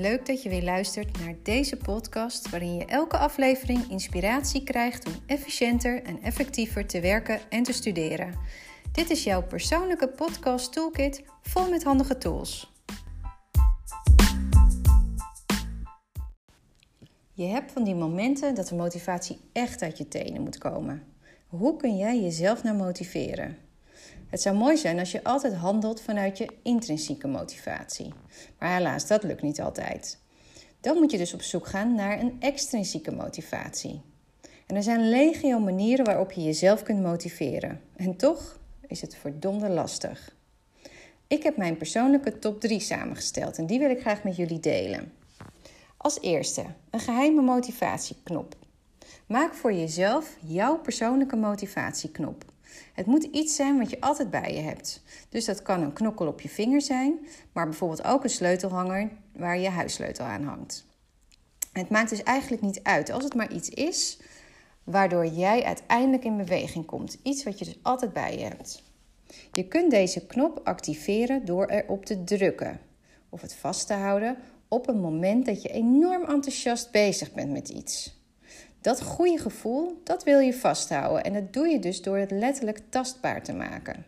leuk dat je weer luistert naar deze podcast, waarin je elke aflevering inspiratie krijgt om efficiënter en effectiever te werken en te studeren. Dit is jouw persoonlijke podcast toolkit vol met handige tools. Je hebt van die momenten dat de motivatie echt uit je tenen moet komen. Hoe kun jij jezelf nou motiveren? Het zou mooi zijn als je altijd handelt vanuit je intrinsieke motivatie. Maar helaas, dat lukt niet altijd. Dan moet je dus op zoek gaan naar een extrinsieke motivatie. En er zijn legio manieren waarop je jezelf kunt motiveren. En toch is het verdomde lastig. Ik heb mijn persoonlijke top 3 samengesteld en die wil ik graag met jullie delen. Als eerste, een geheime motivatieknop. Maak voor jezelf jouw persoonlijke motivatieknop. Het moet iets zijn wat je altijd bij je hebt. Dus dat kan een knokkel op je vinger zijn, maar bijvoorbeeld ook een sleutelhanger waar je huissleutel aan hangt. Het maakt dus eigenlijk niet uit als het maar iets is waardoor jij uiteindelijk in beweging komt. Iets wat je dus altijd bij je hebt. Je kunt deze knop activeren door erop te drukken of het vast te houden op een moment dat je enorm enthousiast bezig bent met iets. Dat goede gevoel, dat wil je vasthouden en dat doe je dus door het letterlijk tastbaar te maken.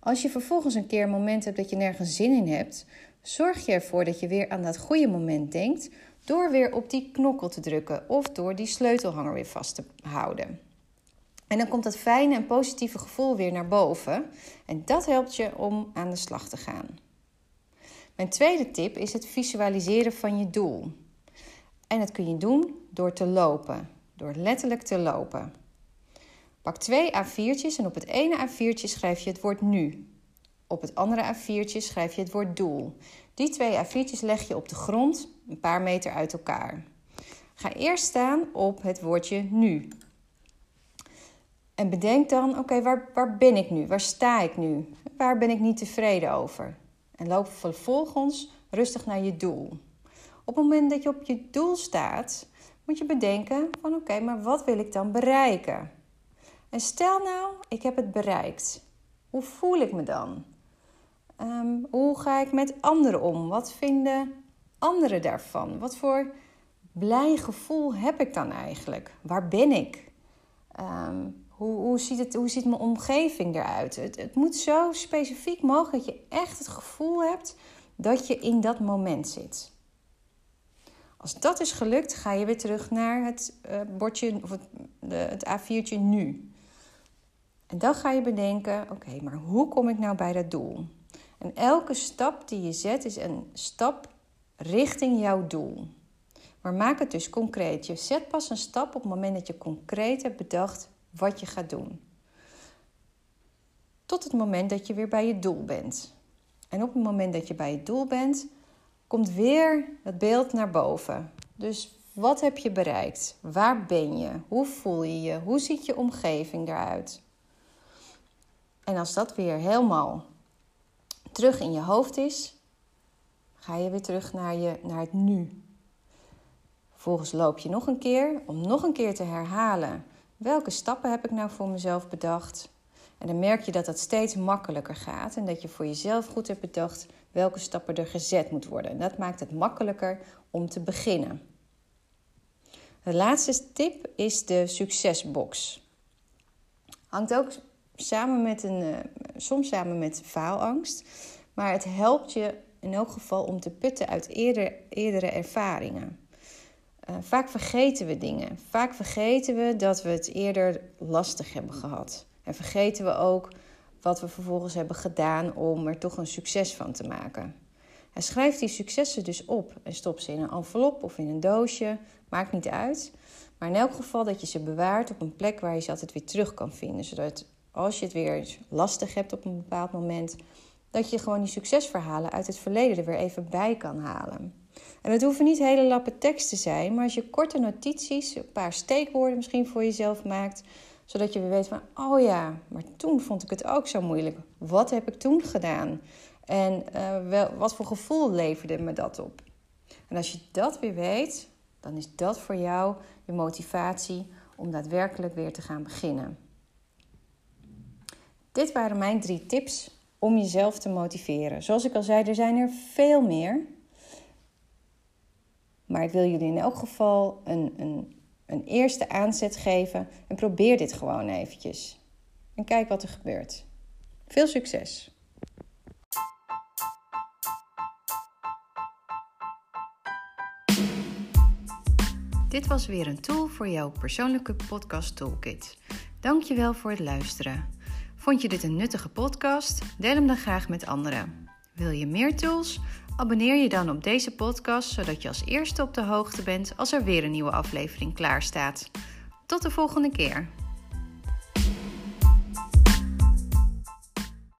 Als je vervolgens een keer een moment hebt dat je nergens zin in hebt, zorg je ervoor dat je weer aan dat goede moment denkt door weer op die knokkel te drukken of door die sleutelhanger weer vast te houden. En dan komt dat fijne en positieve gevoel weer naar boven en dat helpt je om aan de slag te gaan. Mijn tweede tip is het visualiseren van je doel. En dat kun je doen door te lopen, door letterlijk te lopen. Pak twee A4'tjes en op het ene A4'tje schrijf je het woord nu. Op het andere A4'tje schrijf je het woord doel. Die twee A4'tjes leg je op de grond, een paar meter uit elkaar. Ga eerst staan op het woordje nu. En bedenk dan, oké, waar, waar ben ik nu? Waar sta ik nu? Waar ben ik niet tevreden over? En loop vervolgens rustig naar je doel. Op het moment dat je op je doel staat, moet je bedenken van oké, maar wat wil ik dan bereiken? En stel nou, ik heb het bereikt. Hoe voel ik me dan? Ehm, hoe ga ik met anderen om? Wat vinden anderen daarvan? Wat voor blij gevoel heb ik dan eigenlijk? Waar ben ik? Ehm, hoe, hoe, ziet het, hoe ziet mijn omgeving eruit? Het, het moet zo specifiek mogelijk dat je echt het gevoel hebt dat je in dat moment zit. Als dat is gelukt, ga je weer terug naar het uh, bordje of het, het A4'tje nu. En dan ga je bedenken: oké, maar hoe kom ik nou bij dat doel? En elke stap die je zet is een stap richting jouw doel. Maar maak het dus concreet. Je zet pas een stap op het moment dat je concreet hebt bedacht wat je gaat doen. Tot het moment dat je weer bij je doel bent. En op het moment dat je bij je doel bent, komt weer het beeld naar boven. Dus wat heb je bereikt? Waar ben je? Hoe voel je je? Hoe ziet je omgeving eruit? En als dat weer helemaal terug in je hoofd is, ga je weer terug naar, je, naar het nu. Vervolgens loop je nog een keer om nog een keer te herhalen. Welke stappen heb ik nou voor mezelf bedacht? En dan merk je dat dat steeds makkelijker gaat en dat je voor jezelf goed hebt bedacht welke stappen er gezet moet worden. En dat maakt het makkelijker om te beginnen. De laatste tip is de succesbox. Hangt ook samen met een, uh, soms samen met faalangst, maar het helpt je in elk geval om te putten uit eerder, eerdere ervaringen. Uh, vaak vergeten we dingen. Vaak vergeten we dat we het eerder lastig hebben gehad. En vergeten we ook wat we vervolgens hebben gedaan om er toch een succes van te maken. En schrijf die successen dus op en stop ze in een envelop of in een doosje. Maakt niet uit. Maar in elk geval dat je ze bewaart op een plek waar je ze altijd weer terug kan vinden. Zodat als je het weer lastig hebt op een bepaald moment, dat je gewoon die succesverhalen uit het verleden er weer even bij kan halen. En het hoeven niet hele lappen tekst te zijn, maar als je korte notities, een paar steekwoorden misschien voor jezelf maakt, zodat je weer weet van, oh ja, maar toen vond ik het ook zo moeilijk. Wat heb ik toen gedaan? En uh, wel, wat voor gevoel leverde me dat op? En als je dat weer weet, dan is dat voor jou je motivatie om daadwerkelijk weer te gaan beginnen. Dit waren mijn drie tips om jezelf te motiveren. Zoals ik al zei, er zijn er veel meer. Maar ik wil jullie in elk geval een, een, een eerste aanzet geven en probeer dit gewoon eventjes. En kijk wat er gebeurt. Veel succes! Dit was weer een tool voor jouw persoonlijke podcast toolkit. Dankjewel voor het luisteren. Vond je dit een nuttige podcast? Deel hem dan graag met anderen. Wil je meer tools? Abonneer je dan op deze podcast zodat je als eerste op de hoogte bent als er weer een nieuwe aflevering klaar staat. Tot de volgende keer.